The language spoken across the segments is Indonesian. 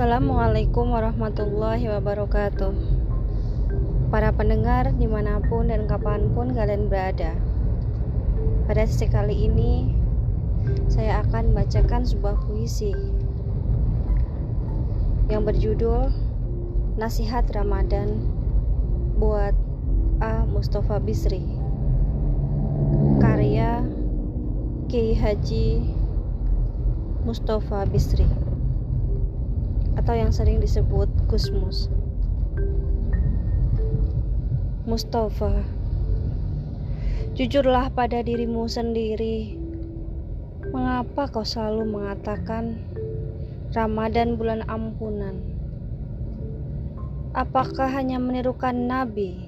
Assalamualaikum warahmatullahi wabarakatuh. Para pendengar di mana pun dan kapan pun kalian berada Pada sesi kali ini Saya akan bacakan sebuah puisi Yang berjudul Nasihat Ramadan Buat A. Mustafa Bisri. Karya Kiai Haji Mustafa Bisri atau yang sering disebut Gusmus. Mustafa, jujurlah pada dirimu sendiri. Mengapa kau selalu mengatakan Ramadan bulan ampunan? Apakah hanya menirukan Nabi?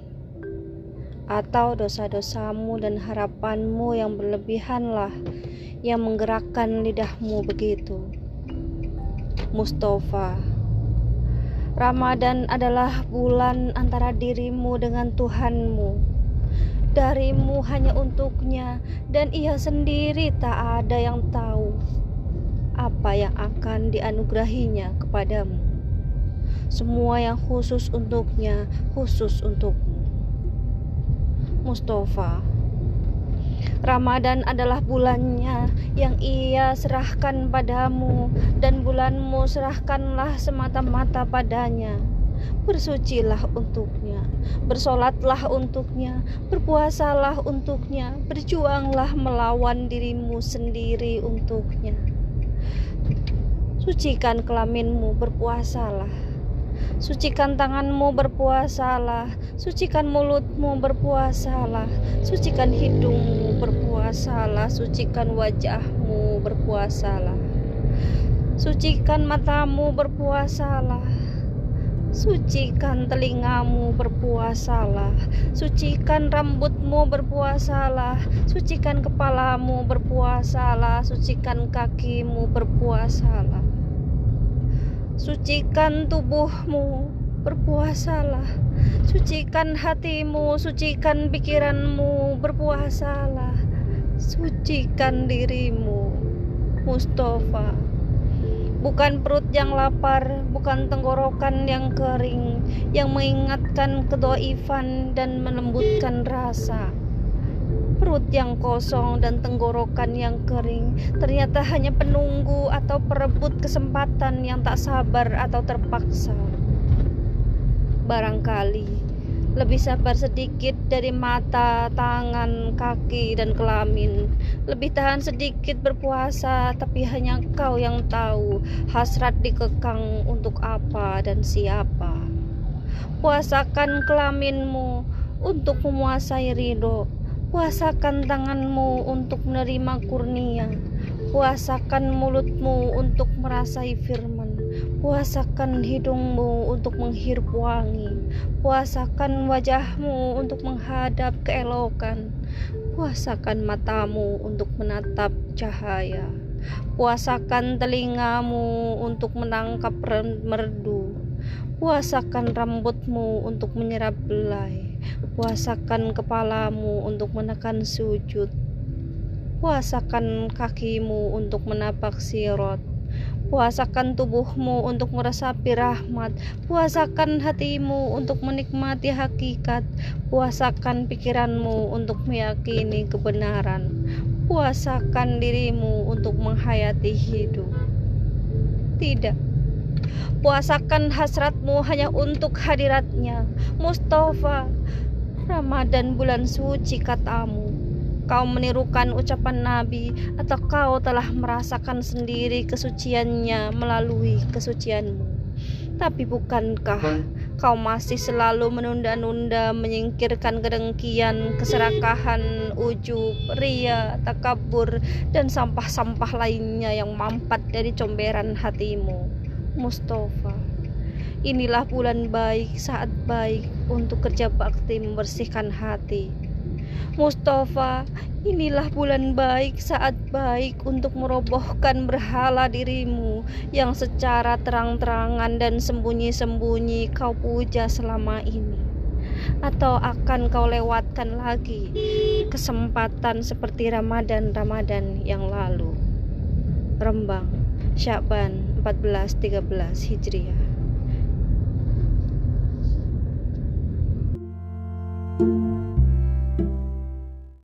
Atau dosa-dosamu dan harapanmu yang berlebihanlah yang menggerakkan lidahmu begitu? Mustafa. Ramadan adalah bulan antara dirimu dengan Tuhanmu. Darimu hanya untuknya dan ia sendiri tak ada yang tahu apa yang akan dianugerahinya kepadamu. Semua yang khusus untuknya, khusus untukmu. Mustafa Ramadan adalah bulannya yang ia serahkan padamu dan bulanmu serahkanlah semata-mata padanya. Bersucilah untuknya, bersolatlah untuknya, berpuasalah untuknya, berjuanglah melawan dirimu sendiri untuknya. Sucikan kelaminmu, berpuasalah Sucikan tanganmu berpuasalah. Sucikan mulutmu berpuasalah. Sucikan hidungmu berpuasalah. Sucikan wajahmu berpuasalah. Sucikan matamu berpuasalah. Sucikan telingamu berpuasalah. Sucikan rambutmu berpuasalah. Sucikan kepalamu berpuasalah. Sucikan kakimu berpuasalah Sucikan tubuhmu, berpuasalah. Sucikan hatimu, sucikan pikiranmu, berpuasalah. Sucikan dirimu, Mustafa. Bukan perut yang lapar, bukan tenggorokan yang kering, yang mengingatkan kedoifan dan melembutkan rasa perut yang kosong dan tenggorokan yang kering ternyata hanya penunggu atau perebut kesempatan yang tak sabar atau terpaksa. Barangkali lebih sabar sedikit dari mata, tangan, kaki, dan kelamin. Lebih tahan sedikit berpuasa, tapi hanya kau yang tahu hasrat dikekang untuk apa dan siapa. Puasakan kelaminmu untuk memuasai ridho Puasakan tanganmu untuk menerima kurnia. Puasakan mulutmu untuk merasai firman. Puasakan hidungmu untuk menghirup wangi. Puasakan wajahmu untuk menghadap keelokan. Puasakan matamu untuk menatap cahaya. Puasakan telingamu untuk menangkap merdu. Puasakan rambutmu untuk menyerap belai. Puasakan kepalamu untuk menekan sujud. Puasakan kakimu untuk menapak sirot. Puasakan tubuhmu untuk meresapi rahmat. Puasakan hatimu untuk menikmati hakikat. Puasakan pikiranmu untuk meyakini kebenaran. Puasakan dirimu untuk menghayati hidup. Tidak. Puasakan hasratmu hanya untuk hadiratnya. Mustafa, Ramadan bulan suci katamu. Kau menirukan ucapan Nabi Atau kau telah merasakan sendiri kesuciannya melalui kesucianmu? Tapi bukankah kau masih selalu menunda-nunda Menyingkirkan kedengkian, keserakahan, ujub, ria, takabur Dan sampah-sampah lainnya yang mampat dari comberan hatimu Mustafa Inilah bulan baik, saat baik untuk kerja bakti membersihkan hati. Mustafa, inilah bulan baik, saat baik untuk merobohkan berhala dirimu yang secara terang-terangan dan sembunyi-sembunyi kau puja selama ini. Atau akan kau lewatkan lagi kesempatan seperti Ramadan-Ramadan yang lalu. Rembang Syaban 1413 Hijriah. thank you